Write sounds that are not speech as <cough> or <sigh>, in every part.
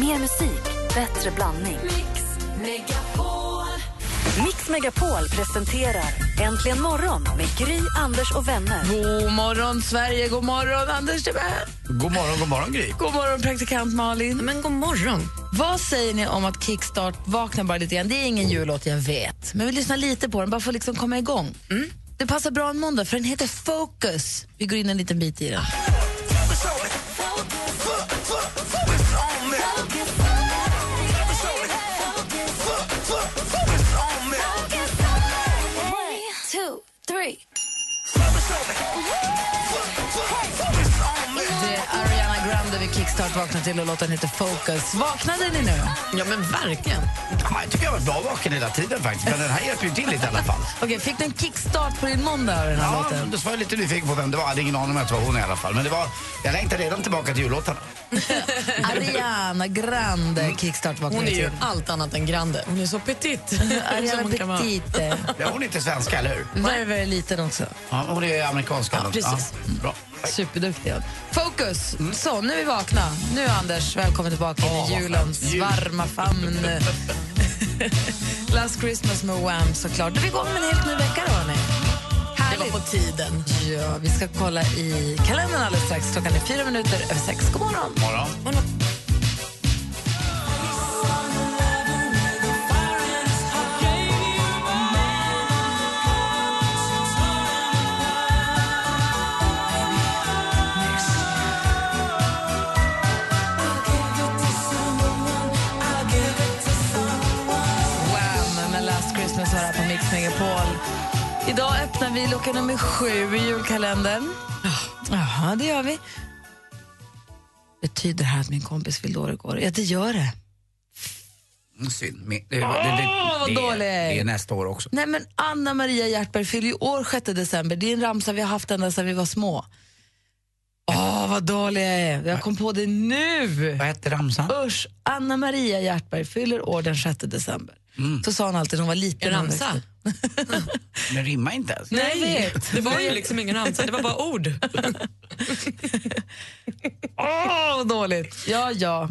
Mer musik, bättre blandning. Mix Megapol. Mix Megapol presenterar Äntligen morgon med Gry, Anders och vänner. God morgon, Sverige. God morgon, Anders Timell. God morgon, god morgon Gry. God morgon, praktikant Malin. Men god morgon. Vad säger ni om att Kickstart vaknar bara lite grann? Det är ingen jullåt, jag vet. Men vi lyssnar lite på den, bara för att liksom komma igång. Mm. Det passar bra en måndag, för den heter Focus. Vi går in en liten bit i den. Jobbet. Grande vid Kickstart vaknar till och låten heter Focus. Vaknade ni nu? Ja, men verkligen. Ja, jag tycker jag har varit bra vaken hela tiden faktiskt, men den här hjälper ju till lite i alla fall. <laughs> Okej, fick du en kickstart på din måndag den här Ja, låten? då var jag lite nyfiken på vem det var. Jag hade ingen aning om att det var hon i alla fall. Men det var, jag längtar redan tillbaka till jullåtarna. <laughs> Ariana Grande, Kickstart vaknar Hon är till. ju allt annat än grande. Hon är så petit. <laughs> Ariana hon. Petite. Ja, hon är inte svenska, eller hur? Very, very liten också. Ja, hon är amerikanska. Ja, precis. bra. Superduktig. Fokus! Så, nu är vi vakna. Nu, Anders, välkommen tillbaka in i julens jul. varma famn. <laughs> Last Christmas med Wham, såklart. Då är vi igång med en helt ny vecka, då, hörni. Det Härligt. var på tiden. Ja, vi ska kolla i kalendern alldeles strax. Klockan är fyra minuter över sex. God morgon. Morgon. Wham! Mix Megapol. Idag öppnar vi lucka nummer sju i julkalendern. Jaha, det gör vi. Betyder det här att min kompis fyllde år igår? Ja, det gör det. Mm, Synd. Det, det, det, vad det, dålig. det är nästa år också. Nej, men Anna Maria Hjärtberg fyller ju år 6 december. Det är en ramsa vi har haft ända sedan vi var små. Åh, vad dålig jag är. Jag kom på det nu. Vad hette ramsan? Usch, Anna Maria Hjärtberg fyller år den 6 december. Så sa hon alltid när hon var liten. En ramsa? Den <laughs> rimmar inte ens. Nej, jag vet. Det var ju liksom ingen ramsa, det var bara ord. <laughs> Åh, vad dåligt. Ja, ja.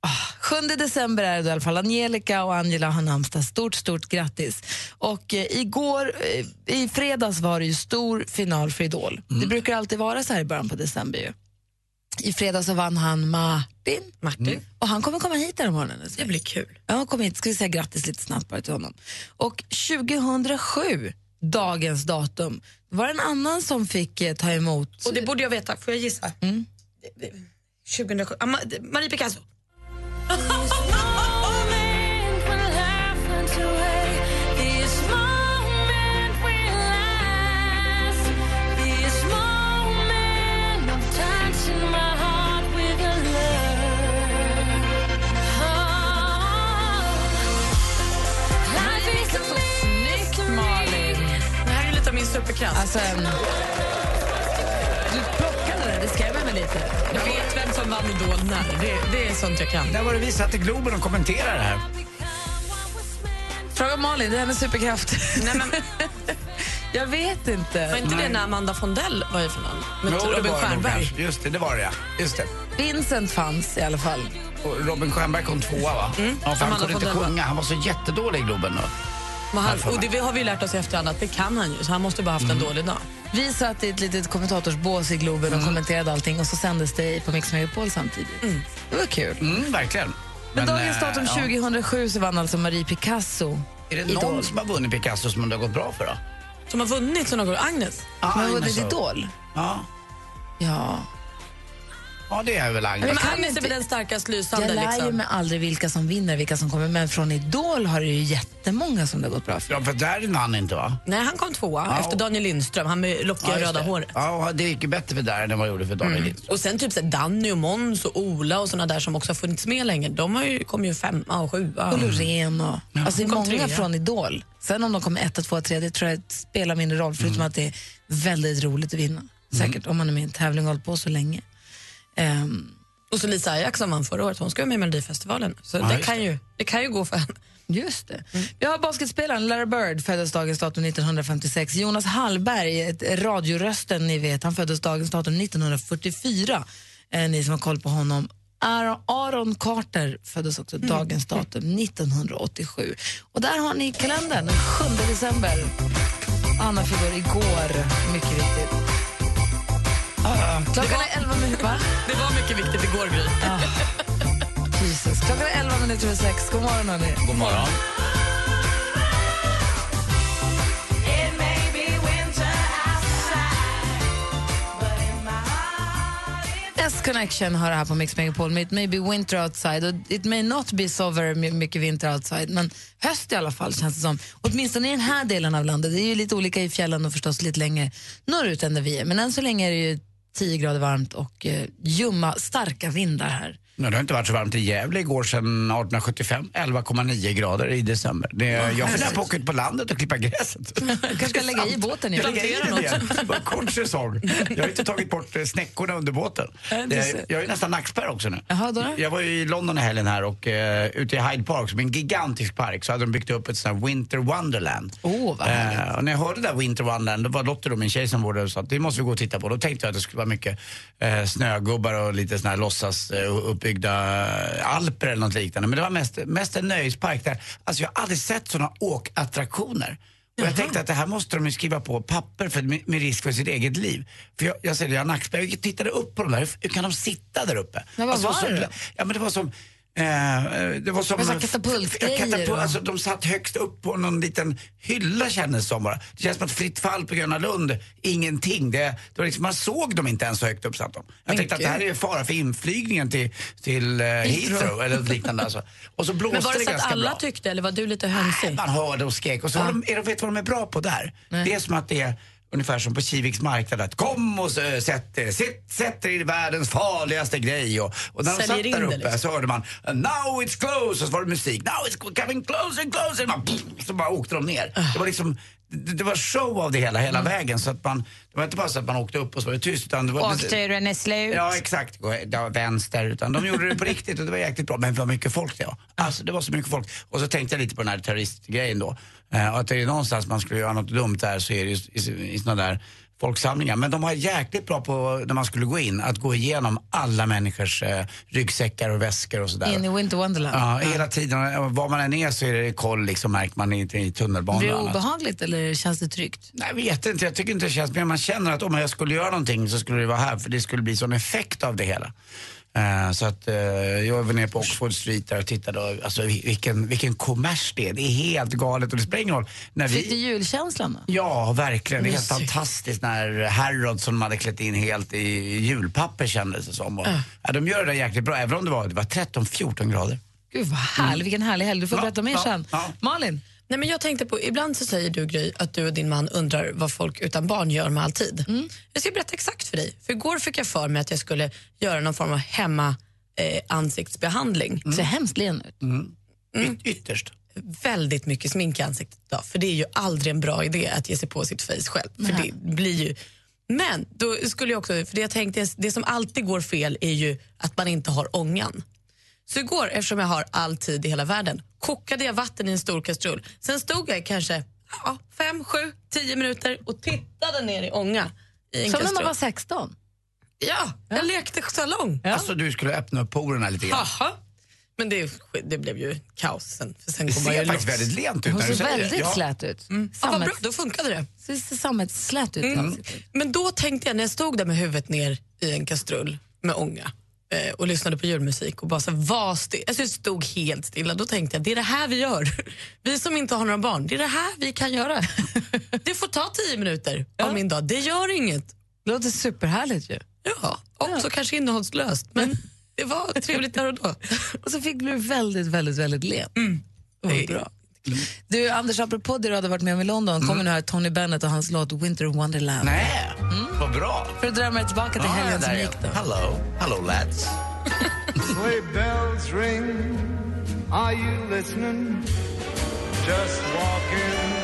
Ah, 7 december är det i alla fall. Angelica och Angela har namnsdag. Stort, stort grattis. Och eh, igår, eh, i fredags var det ju stor final för Idol. Det brukar alltid vara så här i början på december ju. I fredags så vann han Martin. Martin, Och han kommer komma hit här morgonen. det blir kul. Ja, kom hit. Ska vi säga grattis lite snabbt bara till honom. Och 2007, dagens datum, var det en annan som fick eh, ta emot... Och det borde jag veta, får jag gissa? Mm. Det- det- 2007. Ah, Ma- Marie Picasso. <laughs> superkraft. Alltså, du plockade det, det skrämmer mig lite. jag vet vem som vann Idol när. Det, det är sånt jag kan. Där var det vi satt i Globen och kommenterade det här. Fråga Malin, det är hennes superkraft. Nej, men, <laughs> Jag vet inte. var inte det när Amanda Fondell var i final? Med Jo, det Robin Stjernberg. Just det, det var det ja. Just det. Vincent fanns i alla fall. Och Robin Stjernberg kom tvåa va? Ja, för han Mm. Amanda kunde inte sjunga. Han var så jättedålig i Globen då. Men han, och det har vi lärt oss i efterhand att det kan han ju, så han måste bara haft en dålig dag. Vi satt i ett litet kommentatorsbås i Globen och kommenterade allting och så sändes det på Mix Megapol samtidigt. Det var kul. Mm, verkligen. Men, Men, dagens eh, datum ja. 2007 så vann alltså Marie Picasso Är det Idol. någon som har vunnit Picasso som det har gått bra för då? Som har vunnit såna gånger. Agnes. Ja, Men var det Agnes har- Idol? Ja. Ja. Ja, det är väl Agnes. Men kan Agnes inte- är väl den starkast lysande. Jag lär ju Liksom. mig aldrig vilka som vinner, vilka som kommer, men från Idol har det ju jättemånga som det har gått bra för. Ja, för där vann han inte va? Nej, han kom tvåa Ja, efter och- Daniel Lindström, han med lockiga just röda det. håret. Ja, och det gick ju bättre för där än vad det gjorde för Daniel Lindström. Och sen typ så här, Danny och Måns och Ola och såna där som också har funnits med länge, de har ju, kom ju femma och sjua. Och Loreen och... Alltså det är Hon kom många trea. från Idol. Sen om de kommer etta, tvåa, tredje tror jag spelar mindre roll, förutom Mm. att det är väldigt roligt att vinna. Säkert om man är med i en tävling och hållit på så länge. Ehm, Och så Lisa Ajax som vann förra året, hon ska vara med i Melodifestivalen. Så Ja, det, kan ju, det kan ju gå för henne. Just det. Vi har basketspelaren Larry Bird, föddes dagens datum 1956. Jonas Hallberg, radiorösten, ni vet, han föddes dagens datum 1944. Eh, ni som har koll på honom. Aaron- Carter föddes också dagens datum 1987. Och där har ni kalendern, den 7 december. Anna fyller igår, mycket Klockan är 11 minuter, va? Det var mycket viktigt igår, Gry. Jesus. Klockan är 11 minuter över 6. God morgon, hörni. God morgon. S-Connection har det här på Mix Megapol med It may be winter outside. Och it may not be so very my- mycket vinter outside, men höst i alla fall känns det som. Åtminstone i den här delen av landet. Det är ju lite olika i fjällen och förstås lite längre norrut än där vi är. Men än så länge är det ju 10 grader varmt och eh, ljumma, starka vindar här. Nej, det har inte varit så varmt i Gävle igår sedan 1875. 11,9 11,9 i december. Det, jag funderar på att åka ut på landet och klippa gräset. <laughs> kanske ska lägga i båten Jag igen. igen. Det <laughs> var en kort säsong. Jag har inte tagit bort snäckorna under båten. Det, jag är nästan nackspärr också nu. Jaha, då då? Jag var ju i London i helgen här och uh, ute i Hyde Park, som är en gigantisk park, så hade de byggt upp ett sånt här Winter Wonderland. Åh, vad. Eh, och när jag hörde det där Winter Wonderland, då var Lotte och min tjej som där och sa att det måste vi gå och titta på. Då tänkte jag att det skulle vara mycket eh, snögubbar och lite såna här låtsas eh, uppbyggda eh, alper eller något liknande. Men det var mest, mest en nöjespark där, alltså jag har aldrig sett såna åkattraktioner. Och jag tänkte att det här måste de ju skriva på papper för, med, med risk för sitt eget liv. För jag, jag säger det, jag har nackspärr. Jag tittade upp på de där, hur, hur kan de sitta där uppe? Men vad Alltså, var så- det? Ja men det var som det var som... Det var här katapultgrejer Katapult, alltså, de satt högst upp på någon liten hylla kändes det som bara. Det känns som att fritt fall på Gröna Lund, ingenting. Det, det var liksom, man såg dem inte ens så högt upp satt de. Jag tänkte att det här är fara för inflygningen till, till eh, Heathrow eller liknande alltså. Och så blåste Men var det det så att alla bra. tyckte eller var du lite hönsig? Man hörde och skrek. Och så har de, är de, vet vad de är bra på där? Det är som att det är ungefär som på Kiviks marknad. Att kom och sätt er, sätt, sätt er i världens farligaste grej. Och, och när de Säljer satt där uppe liksom. så hörde man now it's close och så var det musik. Now it's coming closer and closer. Man, så bara åkte de ner. Det var liksom det, det var show av det hela, hela vägen. Så att man, det var inte bara så att man åkte upp och så var det tyst. Utan det var, Åkturen är slut. Ja, exakt. Det var vänster. Utan de gjorde det på <laughs> riktigt och det var jäkligt bra. Men vad mycket folk det var. Alltså det var så mycket folk. Och så tänkte jag lite på den här terroristgrejen då. Eh, att det är någonstans man skulle göra något dumt där så är det ju i, i sådana där folksamlingar. Men de var jäkligt bra på, när man skulle gå in, att gå igenom alla människors eh, ryggsäckar och väskor och sådär. In i Winter Wonderland. Ja, hela tiden. Var man än är så är det koll liksom, märker man i, i tunnelbanan Blir det obehagligt eller känns det tryggt? Nej, Jag vet inte, jag tycker inte det känns, men man känner att om jag skulle göra någonting så skulle det vara här för det skulle bli sån effekt av det hela. Eh, så att eh, jag var nere på Oxford Street där och tittade och alltså vi- vilken, vilken kommers det är. Det är helt galet och det spelar ingen roll. När Fick du vi, julkänslan då? ja, verkligen. Det är helt fantastiskt när Harrods som de hade klätt in helt i julpapper kändes det som. Och, ja, de gör det där jäkligt bra, även om det var, det var 13-14 grader. Gud vad härligt, vilken härlig helg. Du får Ja, berätta mer ja, sen. ja. Malin? Nej, men jag tänkte på, ibland så säger du Gry att du och din man undrar vad folk utan barn gör med all tid. Jag ska berätta exakt för dig. För igår fick jag för mig att jag skulle göra någon form av hemma eh, ansiktsbehandling. Ser hemskt len ut. Yt- ytterst. Väldigt mycket smink i ansiktet idag, för det är ju aldrig en bra idé att ge sig på sitt face själv. För det blir ju... Men då skulle jag också, för det jag tänkte, det som alltid går fel är ju att man inte har ångan. Så igår, eftersom jag har all tid i hela världen, kokade jag vatten i en stor kastrull. Sen stod jag kanske ja, fem, sju, tio minuter och tittade ner i ånga i en Som när kastrull. man var 16. Ja, jag lekte salong. Alltså du skulle öppna upp porerna lite grann. Haha. Men det, det blev ju kaos sen. För sen Det ser faktiskt väldigt lent ut Hon när du ser säger väldigt det. Ja. slät ut. Ja, vad bra, då funkade det. ser ser sammetsslät ut. ansiktet. Men då tänkte jag när jag stod där med huvudet ner i en kastrull med ånga och lyssnade på julmusik och bara så var still. Alltså jag stod helt stilla. Då tänkte jag, det är det här vi gör. <laughs> Vi som inte har några barn, det är det här vi kan göra. <laughs> Det får ta tio minuter av min dag, det gör inget. Det låter superhärligt ju. Ja, också kanske innehållslöst, men <laughs> det var trevligt där och då. Och så fick du väldigt, väldigt, väldigt len. Vad Det- bra. Du, Anders, apropå det du hade varit med om i London, kommer nu här Tony Bennett och hans låt Winter Wonderland. Nej, vad bra. För att drömma tillbaka till Ja, helgen som är gick då. Hello, hello lads. Sleigh bells ring. Are you listening? Just walking,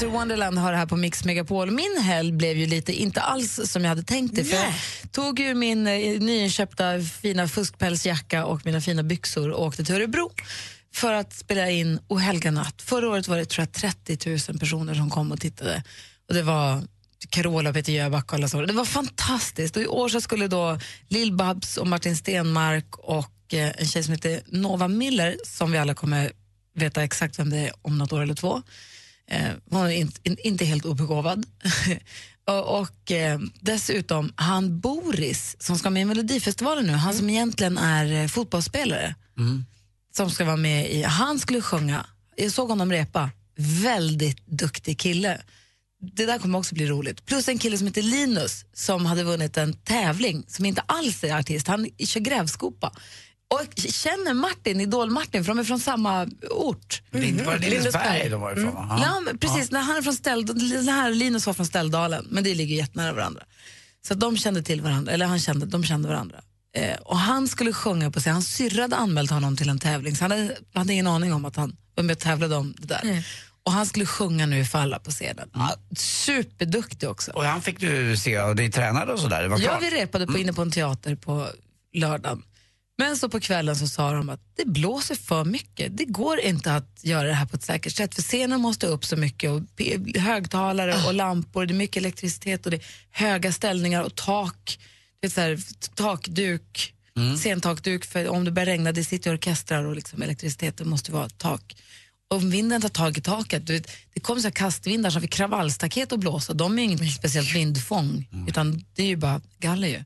Winter Wonderland har det här på Mix Megapol. Min helg blev ju lite, inte alls som jag hade tänkt det. För jag tog ju min eh, nyinköpta fina fuskpälsjacka och mina fina byxor och åkte till Örebro för att spela in O helga natt. Förra året var det tror jag 30 000 personer som kom och tittade. Och det var Carola, Peter Jöback och alla så. Det var fantastiskt. Och I år så skulle då Lill-Babs och Martin Stenmark och eh, en tjej som heter Nova Miller, som vi alla kommer veta exakt vem det är om något år eller två. Eh, hon är inte, in, inte helt obegåvad. <laughs> och eh, dessutom han Boris, som ska med i Melodifestivalen nu, han som egentligen är eh, fotbollsspelare, som ska vara med i, han skulle sjunga, jag såg honom repa, väldigt duktig kille. Det där kommer också bli roligt. Plus en kille som heter Linus som hade vunnit en tävling som inte alls är artist, han kör grävskopa. Och känner Martin, Idol-Martin, för de är från samma ort. Lind- Var det Lindesberg de var ifrån? va? Ja, men precis. När han är från Ställ, den här Linus var från Ställdalen, men det ligger jättenära varandra. Så att de kände till varandra, eller han kände, de kände varandra. Eh, och han skulle sjunga på sig, hans syrra hade anmält honom till en tävling, så han hade, hade ingen aning om att han var med och tävlade om det där. Och han skulle sjunga nu för alla på scenen. Ja, superduktig också. Och han fick du se och det tränade och sådär? Ja, vi repade på, inne på en teater på lördagen. Men så på kvällen så sa de att det blåser för mycket. Det går inte att göra det här på ett säkert sätt för scenen måste upp så mycket och högtalare och lampor, det är mycket elektricitet och det är höga ställningar och tak, det är så här, takduk, scentakduk för om det börjar regna, det sitter orkestrar och liksom elektriciteten måste vara tak. Och om vinden tar tag i taket, vet, det kommer så här kastvindar som fick kravallstaket att blåsa, de är inget speciellt vindfång utan det är ju bara galler ju.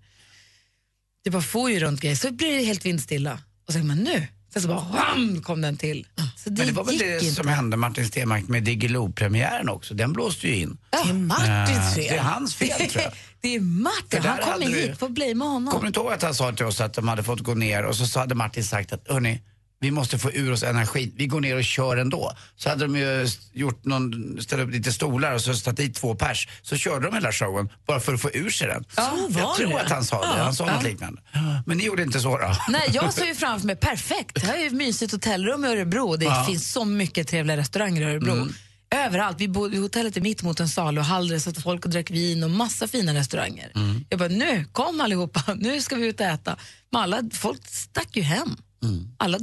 Det bara får ju runt grejer, så blir det helt vindstilla. Och så man nu, sen så bara wham, kom den till. Så det, Men det var väl det inte. som hände Martin Stenmark med Diggiloo-premiären också. Den blåste ju in. Det är Martins Eh, Det är fel. hans fel tror jag. <laughs> Det är Martin, han kommer du- hit, får blamea honom. Kommer du inte ihåg att han sa till oss att de hade fått gå ner och så hade Martin sagt att hörni, vi måste få ur oss energi. Vi går ner och kör ändå. Så hade de ju gjort någon, ställt upp lite stolar och så satt dit två pers. Så körde de hela showen bara för att få ur sig den. Så var Jag tror det. att han sa det. Han sa något liknande. Men ni gjorde inte så då? Nej, jag <laughs> såg ju framför mig, perfekt. Det här är ju ett mysigt hotellrum i Örebro. Det Ja. finns så mycket trevliga restauranger i Örebro. Mm. Överallt. Vi bodde, hotellet är mitt mot en saluhall där det satt folk och drack vin och massa fina restauranger. Mm. Jag bara, nu, kom allihopa, <laughs> nu ska vi ut och äta. Men alla, folk stack ju hem. Mm. Alla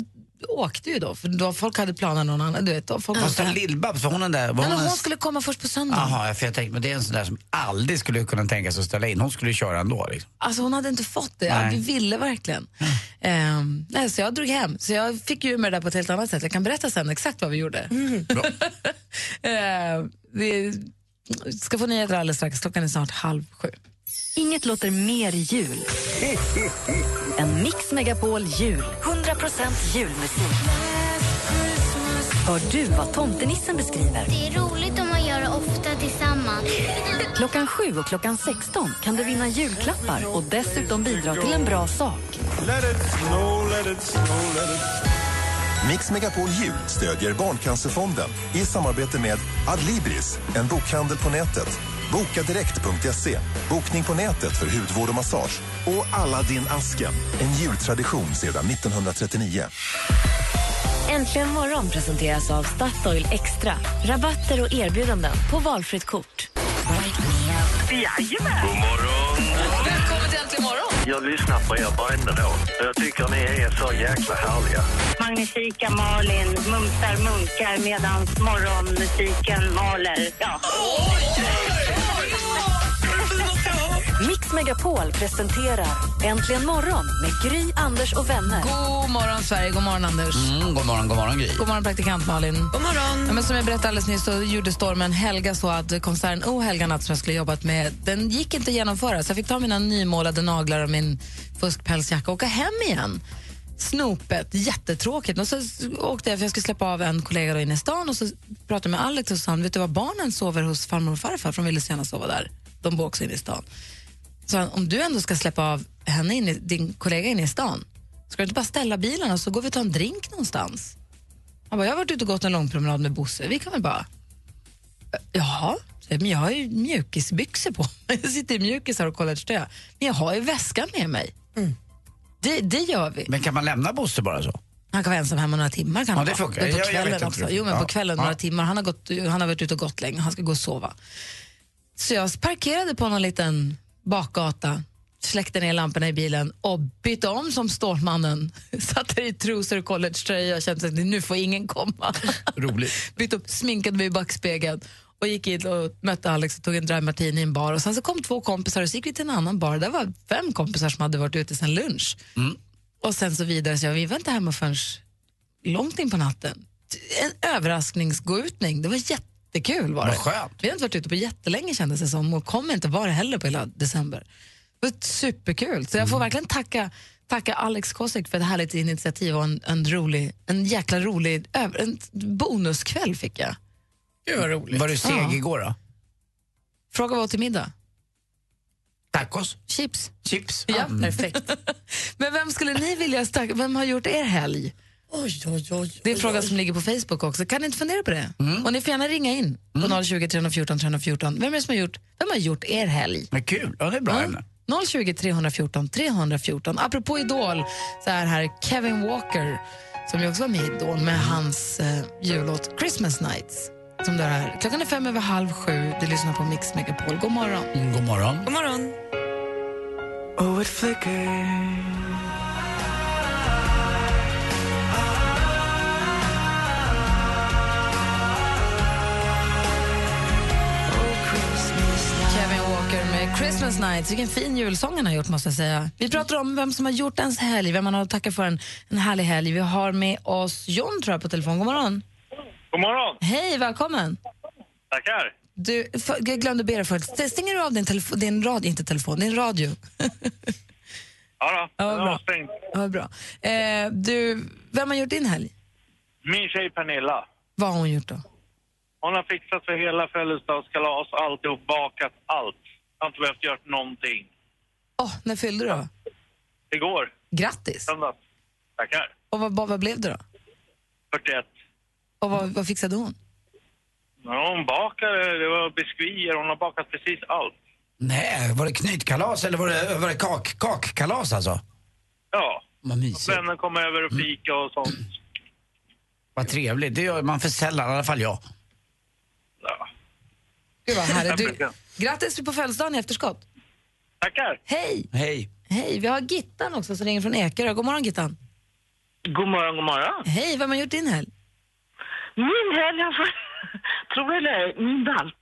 åkte ju då, för då folk hade planer någon annan. Du vet, då, folk Fast. Lill-Babs, var hon den där? Var hon hon skulle komma först på söndag. Jaha, för jag tänkte, men det är en sån där som aldrig skulle kunna tänka sig att ställa in. Hon skulle ju köra ändå. Liksom. Alltså hon hade inte fått det. Nej. Vi ville verkligen. Ehm, nej, så jag drog hem. Så jag fick ju med det där på ett helt annat sätt. Jag kan berätta sen exakt vad vi gjorde. Bra. <laughs> Ehm, vi ska få nyheter alldeles strax. Klockan är snart halv sju. Inget låter mer jul <laughs> än Mix Megapol Jul. 100% julmusik. Hör du vad tomtenissen beskriver? Det är roligt om man gör det ofta tillsammans. <laughs> Klockan 7 och klockan 16 kan du vinna julklappar och dessutom bidra till en bra sak. Let it snow, let it snow, let it Mix Megapol Jul stödjer Barncancerfonden i samarbete med Adlibris, en bokhandel på nätet. Bokadirekt.se, bokning på nätet för hudvård och massage. Och Aladdin-asken, en jultradition sedan 1939. Äntligen morgon presenteras av Statoil Extra. Rabatter och erbjudanden på valfritt kort. Välkommen till Äntligen morgon! Jag lyssnar på er varenda dag. Jag tycker ni är så jäkla härliga. Magnifika Malin mumsar munkar medan morgonmusiken maler. Ja. Mix Megapol presenterar Äntligen morgon med Gry, Anders och vänner. God morgon, Sverige. God morgon, Anders. Mm, god morgon, god morgon Gry. God morgon, praktikant Malin. God morgon. Ja, men som jag berättade alldeles nyss så gjorde stormen Helga så att konserten O Helga natt som jag skulle jobbat med, den gick inte att genomföra. Så jag fick ta mina nymålade naglar och min fuskpälsjacka och åka hem igen. Snopet, jättetråkigt. Och så åkte jag, för jag skulle släppa av en kollega då inne i stan och så pratade jag med Alex och sa, vet du vad barnen sover hos farmor och farfar för de ville så gärna sova där. De bor också inne i stan. Så han, om du ändå ska släppa av henne in i, din kollega inne i stan, ska du inte bara ställa bilen och så går vi och tar en drink någonstans? Han bara, jag har varit ute och gått en lång promenad med Bosse. Vi kan väl bara... "Äh, Jaha, jag, men jag har ju mjukisbyxor på mig. <laughs> Jag sitter i mjukisar och collegedöja. Men jag har ju väskan med mig. Det, det gör vi. Men kan man lämna Bosse bara så? Han kan vara ensam hemma några timmar. Kan Ja, det funkar. På Jag- jag kvällen också. det. Jo, men Ja. på kvällen Ja. några timmar. Han har, gått, han har varit ute och gått länge. Han ska gå och sova. Så jag parkerade på någon liten bakgata släckte ner lamporna i bilen och bytte om som Stålmannen. <laughs> Satte i trosor och collegetröja och kände att nu får ingen komma. <laughs> Roligt. <laughs> bytte upp, sminkade mig i backspegeln och gick in och mötte Alex och tog en dry martini i en bar. Och sen så kom två kompisar och så gick vi till en annan bar. Där var fem kompisar som hade varit ute sen lunch. Och sen så vidare, så jag, vi var inte hemma förrän långt in på natten. En överraskningsgåutning, det var jättekul. Var det. Vad skönt. Vi har inte varit ute på jättelänge kändes det som och kommer inte vara det heller på hela december. Det var superkul. Så jag får verkligen tacka, tacka Alex Kosek för ett härligt initiativ och en, en, rolig, en jäkla rolig en bonuskväll fick jag. Gud vad roligt. Var du seg Ja. igår då? Fråga vad till middag? Tacos? Chips. Chips? Ja, Mm. perfekt. <laughs> Men vem skulle ni vilja stacka? Vem har gjort er helg? Oj, oj, oj. Det är en fråga som ligger på Facebook också. Kan ni inte fundera på det? Mm. Och ni får gärna ringa in på 020 314 314. Vem är det som har gjort, vem har gjort er helg? Men kul, ja det är bra ämne. 020 314 314. Apropå Idol så är här Kevin Walker som ju också var med i Idol med hans eh, jullåt Christmas Nights. Som det är här. Klockan är fem över halv sju. Du lyssnar på Mix Megapol. God morgon. Mm, god morgon. God morgon. Oh, it flickers. Christmas Nights. Vilken fin julsång han har gjort måste jag säga. Vi pratar om vem som har gjort ens helg, vem man har att tacka för en, en härlig helg. Vi har med oss John tror jag på telefon. God morgon. God morgon. Hej, välkommen. Tackar. Du, för, jag glömde be dig förut. Stänger du av din, telefon, din radio, inte telefon, din radio? Ja, då. Ja, Den bra. var stängd. Ja, bra. Eh, du, vem har gjort din helg? Min tjej Pernilla. Vad har hon gjort då? Hon har fixat för hela födelsedagskalas, alltihop, bakat allt. Jag har inte behövt göra någonting. Åh, när fyllde du då? Igår, Grattis! söndag. Tackar. Och vad, vad, vad blev det då? 41. Och vad, vad fixade hon? Ja, hon bakade, det var biskvier, hon har bakat precis allt. Nej, var det knytkalas eller var det, var det kak, kakkalas alltså? Ja, Vad mysigt. vänner kom över och fika och sånt. Vad trevligt. Det gör man för sällan, i alla fall jag. Ja. Gud vad härligt. Du, Tackar. Grattis på födelsedagen i efterskott. Tackar. Hej! Hej. Hej, vi har Gittan också som ringer från Ekerö. God morgon Gittan. God morgon, god morgon. Hej, vem har gjort din helg? Min helg har varit, tror du eller ej, min valp.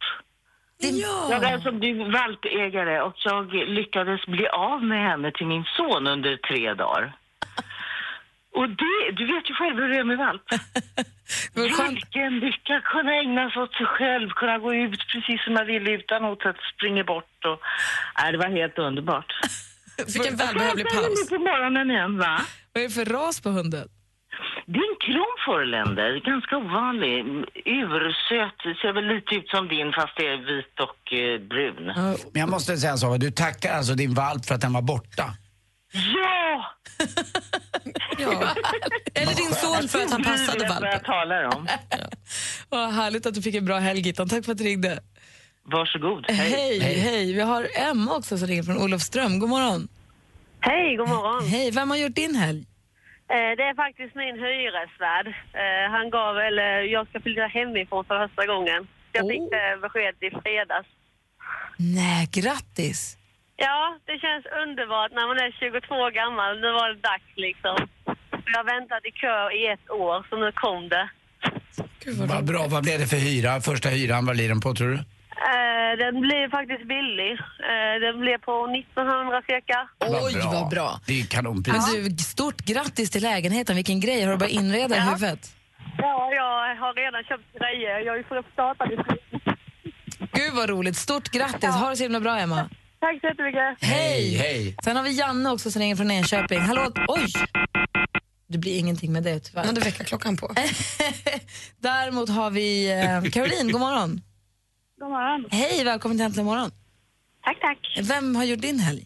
Jag är alltså blivit valpägare och jag lyckades bli av med henne till min son under tre dagar. Och det, du vet ju själv hur det är med <laughs> valp. Vilken lycka, kunna ägna sig åt sig själv, kunna gå ut precis som jag ville utan att det springer bort. Och, nej, det var helt underbart. Fick en välbehövlig Jag paus. nu på morgonen igen, va? Vad är det för ras på hunden? Det är en kronfårländer, ganska ovanlig. Ursöt, ser väl lite ut som din fast det är vit och eh, brun. Men jag måste säga en sak, du tackar alltså din valp för att den var borta. Ja! <laughs> Ja. Eller din son för att han Du passade vet vad jag valpen. talar om. <laughs> Vad härligt att du fick en bra helg Gittan. Tack för att du ringde. Varsågod. Hej, hej. Vi har Emma också som ringer från Olofström. God morgon. Hej, god morgon. Hej, vem har gjort din helg? Eh, Det är faktiskt min hyresvärd. Eh, Han gav, eller jag ska flytta hemifrån för första gången. Jag fick Oh. det beskedet i fredags. Nej, grattis. Ja, det känns underbart när man är 22 år gammal. Nu var det dags liksom. Jag har väntat i kö i ett år, så nu kom det. Vad bra, vad blev det för hyra? Första hyran, vad blir den på tror du? Eh, Den blir faktiskt billig. Eh, Den blev på 1900 cirka. Oj, vad bra. Det är kanonpris. Men du, stort grattis till lägenheten. Vilken grej. Har du börjat inreda i huvudet? Ja, jag har redan köpt grejer. Jag är för startade. Gud vad roligt. Stort grattis. Ha det så himla bra, Emma. Tack så jättemycket. Hej! Hej. Sen har vi Janne också som ringer från Enköping. Hallå? Oj! Det blir ingenting med det tyvärr. Han hade väckarklockan på. <laughs> Däremot har vi eh, Caroline. God morgon. God morgon. Hej, välkommen till Äntligen morgon. Tack, tack. Vem har gjort din helg?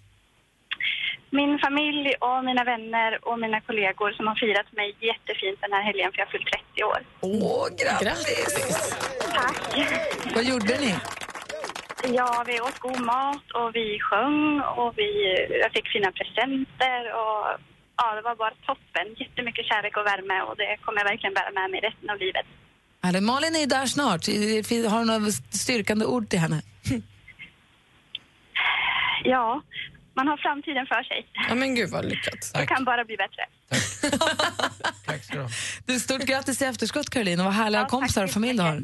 Min familj och mina vänner och mina kollegor som har firat mig jättefint den här helgen för jag har fyllt 30 år. Åh, grattis! Tack. Vad gjorde ni? Ja, vi åt god mat och vi sjöng och vi, jag fick fina presenter och ja, det var bara toppen. Jättemycket kärlek och värme och det kommer jag verkligen bära med mig resten av livet. Eller, Malin är där snart. Har du några styrkande ord till henne? <laughs> Ja, man har framtiden för sig. Ja, men gud vad lyckat. Det kan bara bli bättre. Tack <laughs> ska du ha. Stort grattis i efterskott Caroline och vad härliga kompisar och familj du har.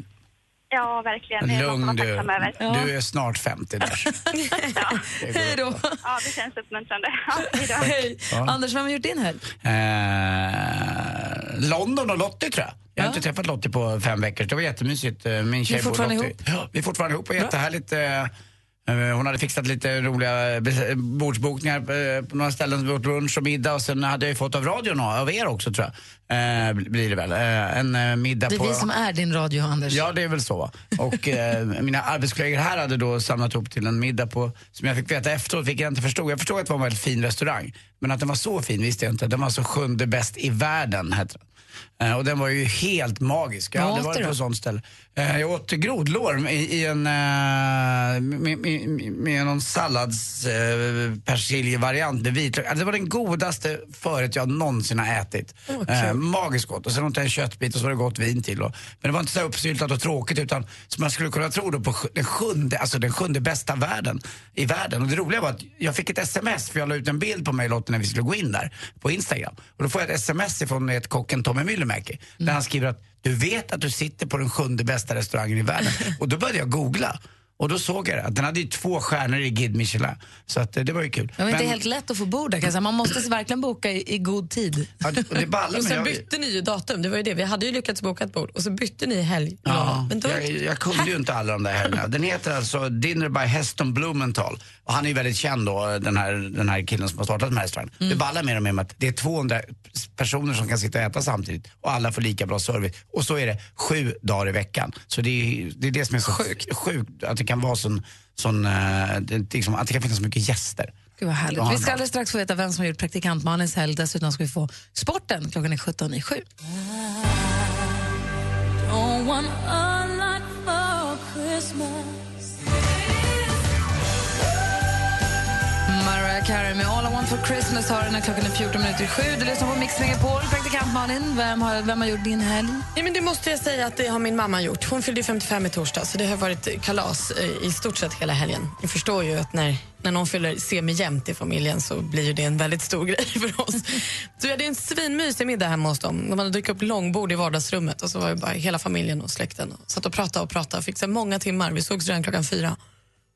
Ja, verkligen. Det är något Lugn man du. tacksam över. Du är snart 50 där. <laughs> Hej då. Ja, det känns uppmuntrande. Ja, hej. Ja. Anders, vem har gjort din helg? Eh, London och Lottie tror jag. Jag har inte träffat Lottie på fem veckor. Det var jättemysigt. Eh, Min tjej Ni är fortfarande bor Lottie. Ja, vi är fortfarande ihop och jättehärligt. Eh, eh, Hon hade fixat lite roliga bes- bordsbokningar eh, på några ställen. Åt lunch och middag och sen hade jag fått av radion av er också tror jag. Eh, blir det väl. Eh, En eh, middag Det är på... vi som är din radio, Anders. Ja, det är väl så. Och eh, mina arbetskollegor här hade då samlat ihop till en middag på, som jag fick veta efteråt, vilket jag inte förstod. Jag förstod att det var en väldigt fin restaurang, men att den var så fin visste jag inte. Den var så sjunde bäst i världen, hette den. Eh, och den var ju helt magisk. Jag har aldrig varit på ett sånt ställe. Eh, jag åt grodlår i, i en, eh, med, med, med någon sallads eh, persiljevariant med vitlök. Alltså, det var den godaste förrätt jag någonsin har ätit. eh, magiskt gott. Och sen åt jag en köttbit och så var det gott vin till. Och, men det var inte så uppsyltat och tråkigt utan som man skulle kunna tro då på den sjunde, alltså den sjunde bästa världen i världen. Och det roliga var att jag fick ett sms för jag la ut en bild på mig och Lotte när vi skulle gå in där på Instagram. Och då får jag ett sms ifrån ett kocken Tommy Myllymäki där han skriver att du vet att du sitter på den sjunde bästa restaurangen i världen. <laughs> och då började jag googla. Och då såg jag det, att den hade ju två stjärnor i Guide Michelin. Så att, eh, det var ju kul. Det var inte Men- helt lätt att få bord där. Man måste verkligen boka i, i god tid. Ja, det, och det ballar, Och sen jag, bytte ni ju datum, det var ju det. Vi hade ju lyckats boka ett bord och så bytte ni helg. Ja, Men då, jag, jag kunde ju inte alla de där helgerna. Den heter alltså Dinner by Heston Blumenthal. Och han är ju väldigt känd då, den här, den här killen som har startat den här restaurangen. Det ballar mer och mer med att det är 200 personer som kan sitta och äta samtidigt och alla får lika bra service. Och så är det sju dagar i veckan. Så det är det, är det som är så sjukt, sjukt att kan vara sån, sån eh, det, liksom, att det kan finnas så mycket gäster. Gud vad härligt. Ja, Vi ska alldeles strax få veta vem som har gjort praktikant Malins helg. Dessutom ska vi få sporten. Klockan är 17 i 7. Mariah Carey med All I want for Christmas har den här klockan är 14 minuter i 7. Du lyssnar på Mix Megapol. Praktikant Malin, vem har, vem har gjort din helg? Ja, men det måste jag säga att det har min mamma gjort. Hon fyllde ju 55 i torsdag så det har varit kalas eh, i stort sett hela helgen. Ni förstår ju att när, när någon fyller semijämnt i familjen så blir ju det en väldigt stor <laughs> grej för oss. Så vi hade en svinmysig middag hemma hos dem. De hade dykt upp långbord i vardagsrummet och så var det bara hela familjen och släkten. Och satt och pratade och pratade. Fick så många timmar. Vi sågs redan klockan fyra.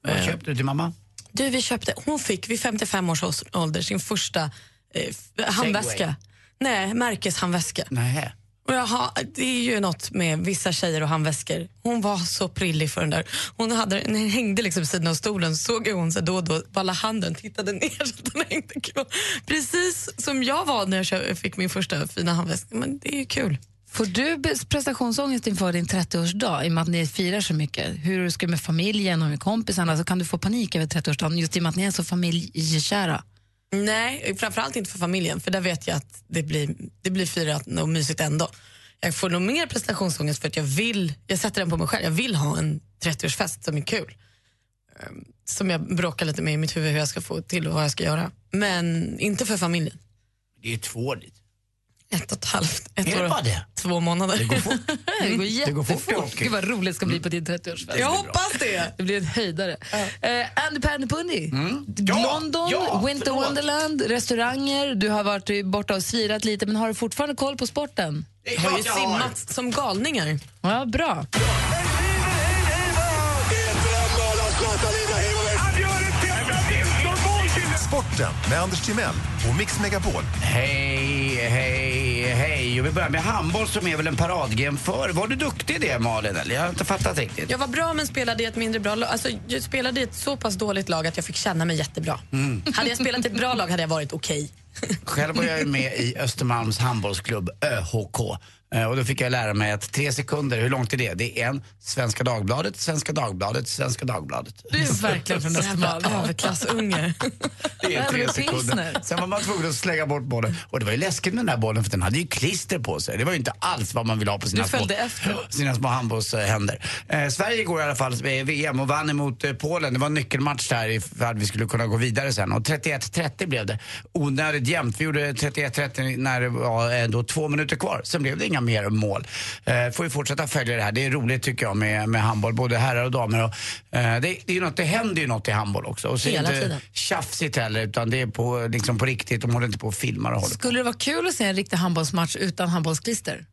Vad köpte du till mamma? Du, vi köpte, hon fick vid 55 års ålder sin första eh, handväska. Nej, märkeshandväska. Nej. Och jaha, det är ju något med vissa tjejer och handväskor. Hon var så prillig för den där. Hon hade, den hängde liksom vid sidan av stolen, såg jag hon så då och då, bara la handen, tittade ner så att den hängde kvar. Precis som jag var när jag fick min första fina handväska. Men det är ju kul. Får du prestationsångest inför din 30-årsdag i och med att ni firar så mycket? Hur ska du med familjen och med kompisarna? Alltså, kan du få panik över 30-årsdagen just i och med att ni är så familjekära? Nej, framförallt inte för familjen, för där vet jag att det blir, det blir firat och mysigt ändå. Jag får nog mer prestationsångest för att jag vill, jag sätter den på mig själv, jag vill ha en 30-årsfest som är kul. Ehm, Som jag bråkar lite med i mitt huvud hur jag ska få till och vad jag ska göra. Men inte för familjen. Det är ju två år dit. Ett och ett halvt, ett Är det år bara och det? två månader. <laughs> Det går Det går fort, jättefort. Rocky. Gud vad roligt det ska bli på din 30-årsfest. Jag hoppas det. Det blir en höjdare. Uh, Andy Pandypundy, Mm. Ja, London, ja, Winter förlåt. Wonderland, restauranger. Du har varit borta och svirat lite, men har du fortfarande koll på sporten? Det är har ju jag simmat som galningar. Ja, bra. Sporten med Anders Timell och Mix Megapol. Hej, hej, hej. Och vi börjar med handboll som är väl en paradgren för. Var du duktig i det Malin? Eller? Jag har inte fattat riktigt. Jag var bra men spelade i ett mindre bra lag. Alltså, jag spelade i ett så pass dåligt lag att jag fick känna mig jättebra. Hade jag spelat i ett bra lag hade jag varit okej. Själv var jag med i Östermalms handbollsklubb ÖHK. Eh, Och då fick jag lära mig att tre sekunder, hur långt är det? Det är en Svenska Dagbladet, Svenska Dagbladet, Svenska Dagbladet. Du är verkligen från Jävla Östermalm. överklassunge. Det är tre sekunder. Sen var man tvungen att slänga bort bollen. Och det var ju läskigt med den där bollen för den hade ju klister på sig. Det var ju inte alls vad man ville ha på sina, små, sina små handbollshänder. Eh, Sverige går i alla fall med VM och vann emot eh, Polen. Det var en nyckelmatch där för att vi skulle kunna gå vidare sen. Och 31-30 blev det. Onödigt jämnt. Vi gjorde 31-30 när det var eh, då två minuter kvar. Sen blev det inga mer mål. Eh, får vi fortsätta följa det här. Det är roligt tycker jag med, med handboll, både herrar och damer. Och, eh, det, det, är ju något, det händer ju något i handboll också. Och så är det Hela inte tiden. tjafsigt heller utan det är på, liksom på riktigt. De håller inte på och filmar och håller på. Skulle det vara kul att se en riktig handbollsmatch utan handbollsklister?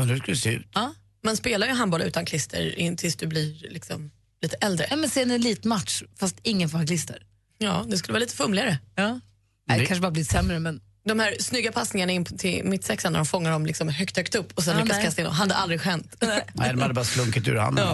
Undrar hur det skulle se ut. Ja. Man spelar ju handboll utan klister in tills du blir liksom lite äldre. Ja, men se en elitmatch fast ingen får ha klister. Ja, det skulle vara lite fumligare. Ja. Det kanske bara blivit sämre men De här snygga passningarna in till mittsexan när de fångar dem liksom högt, högt upp och sen Ja, lyckas kasta in dem, hade aldrig hänt. Nej, de hade bara slunkit ur handen.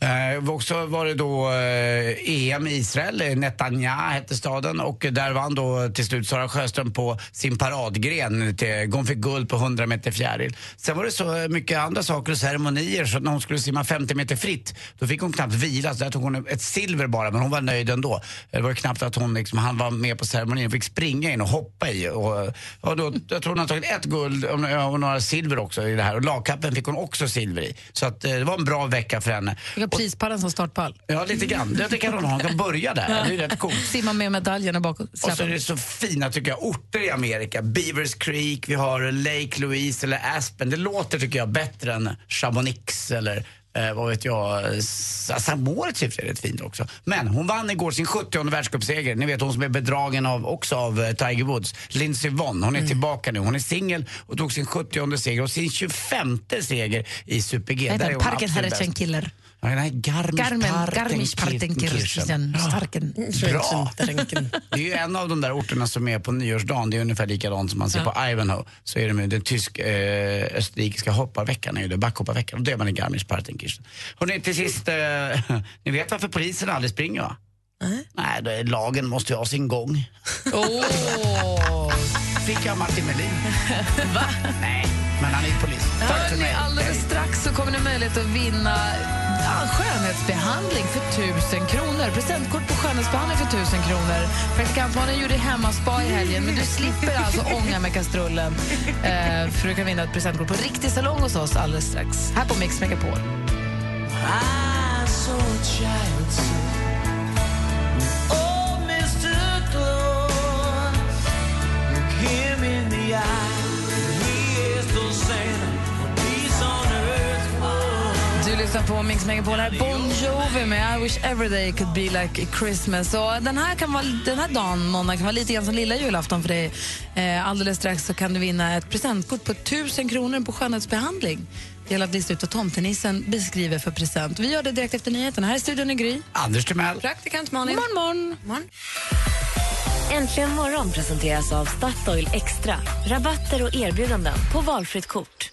Eh, också var det då eh, EM i Israel, eh, Netanya hette staden och där vann då till slut Sara Sjöström på sin paradgren. Till, hon fick guld på 100 meter fjäril. Sen var det så mycket andra saker och ceremonier så när hon skulle simma 50 meter fritt då fick hon knappt vila så där tog hon ett silver bara men hon var nöjd ändå. Det var knappt att hon liksom, han var med på ceremonin och fick springa in och hoppa i. Och, och då, jag tror hon har tagit ett guld och, några silver också i det här och lagkappen fick hon också silver i. Så att, eh, det var en bra vecka för henne. Fick prispallen som startpall. Ja, lite grann. Det, det kan hon ha. Hon kan börja där. Det är rätt coolt. Simma med medaljerna bakom Och så är det så fina tycker jag, orter i Amerika. Beavers Creek, vi har Lake Louise eller Aspen. Det låter tycker jag bättre än Chamonix eller eh, vad vet jag, S- Samoritz i och för sig är rätt fint också. Men hon vann igår sin 70 världscupseger. Ni vet hon som är bedragen av, också av eh, Tiger Woods. Lindsey Vonn, hon är tillbaka nu. Hon är singel och tog sin 70 seger och sin 25 seger i Super-G. Vad Där är hon Parken bäst. Herrechenkiller. Ja, Garmisch Garmisch-Partenkirchen. Bra! Det är ju en av de där orterna som är på nyårsdagen. Det är ungefär likadant som man ser på Ivanhoe. Så är det med den tysk-österrikiska hopparveckan, är ju det, backhopparveckan. Och det är man i Garmisch-Partenkirchen. Hörrni, till sist, eh, <laughs> ni vet varför polisen aldrig springer va? Nej, det, lagen måste ju ha sin gång. Åh! Fick jag Martin Melin. <laughs> Va? Nej, men han är polis. Tack för mig. alldeles strax så kommer ni möjlighet att vinna ja, skönhetsbehandling för 1000 kronor. Presentkort på skönhetsbehandling för 1000 kronor. Praktikantmannen gjorde hemmaspa i helgen, men du slipper alltså ånga med kastrullen eh, för du kan vinna ett presentkort på riktig salong hos oss alldeles strax. Här på Mix Megapol. Du lyssnar på Mix Megapol. Här Bon Jovi med I wish every day could be like Christmas. Och den, här kan vara, den här dagen måndag kan vara lite grann som lilla julafton för dig. Eh, alldeles strax så kan du vinna ett presentkort på 1000 kronor på skönhetsbehandling. Det gäller att lista ut vad tomtenissen beskriver för present. Vi gör det direkt efter nyheterna. Här är studion i Gry. Anders Timell. Praktikant Malin. Morgon, morgon. Äntligen morgon presenteras av Statoil Extra. Rabatter och erbjudanden på valfritt kort.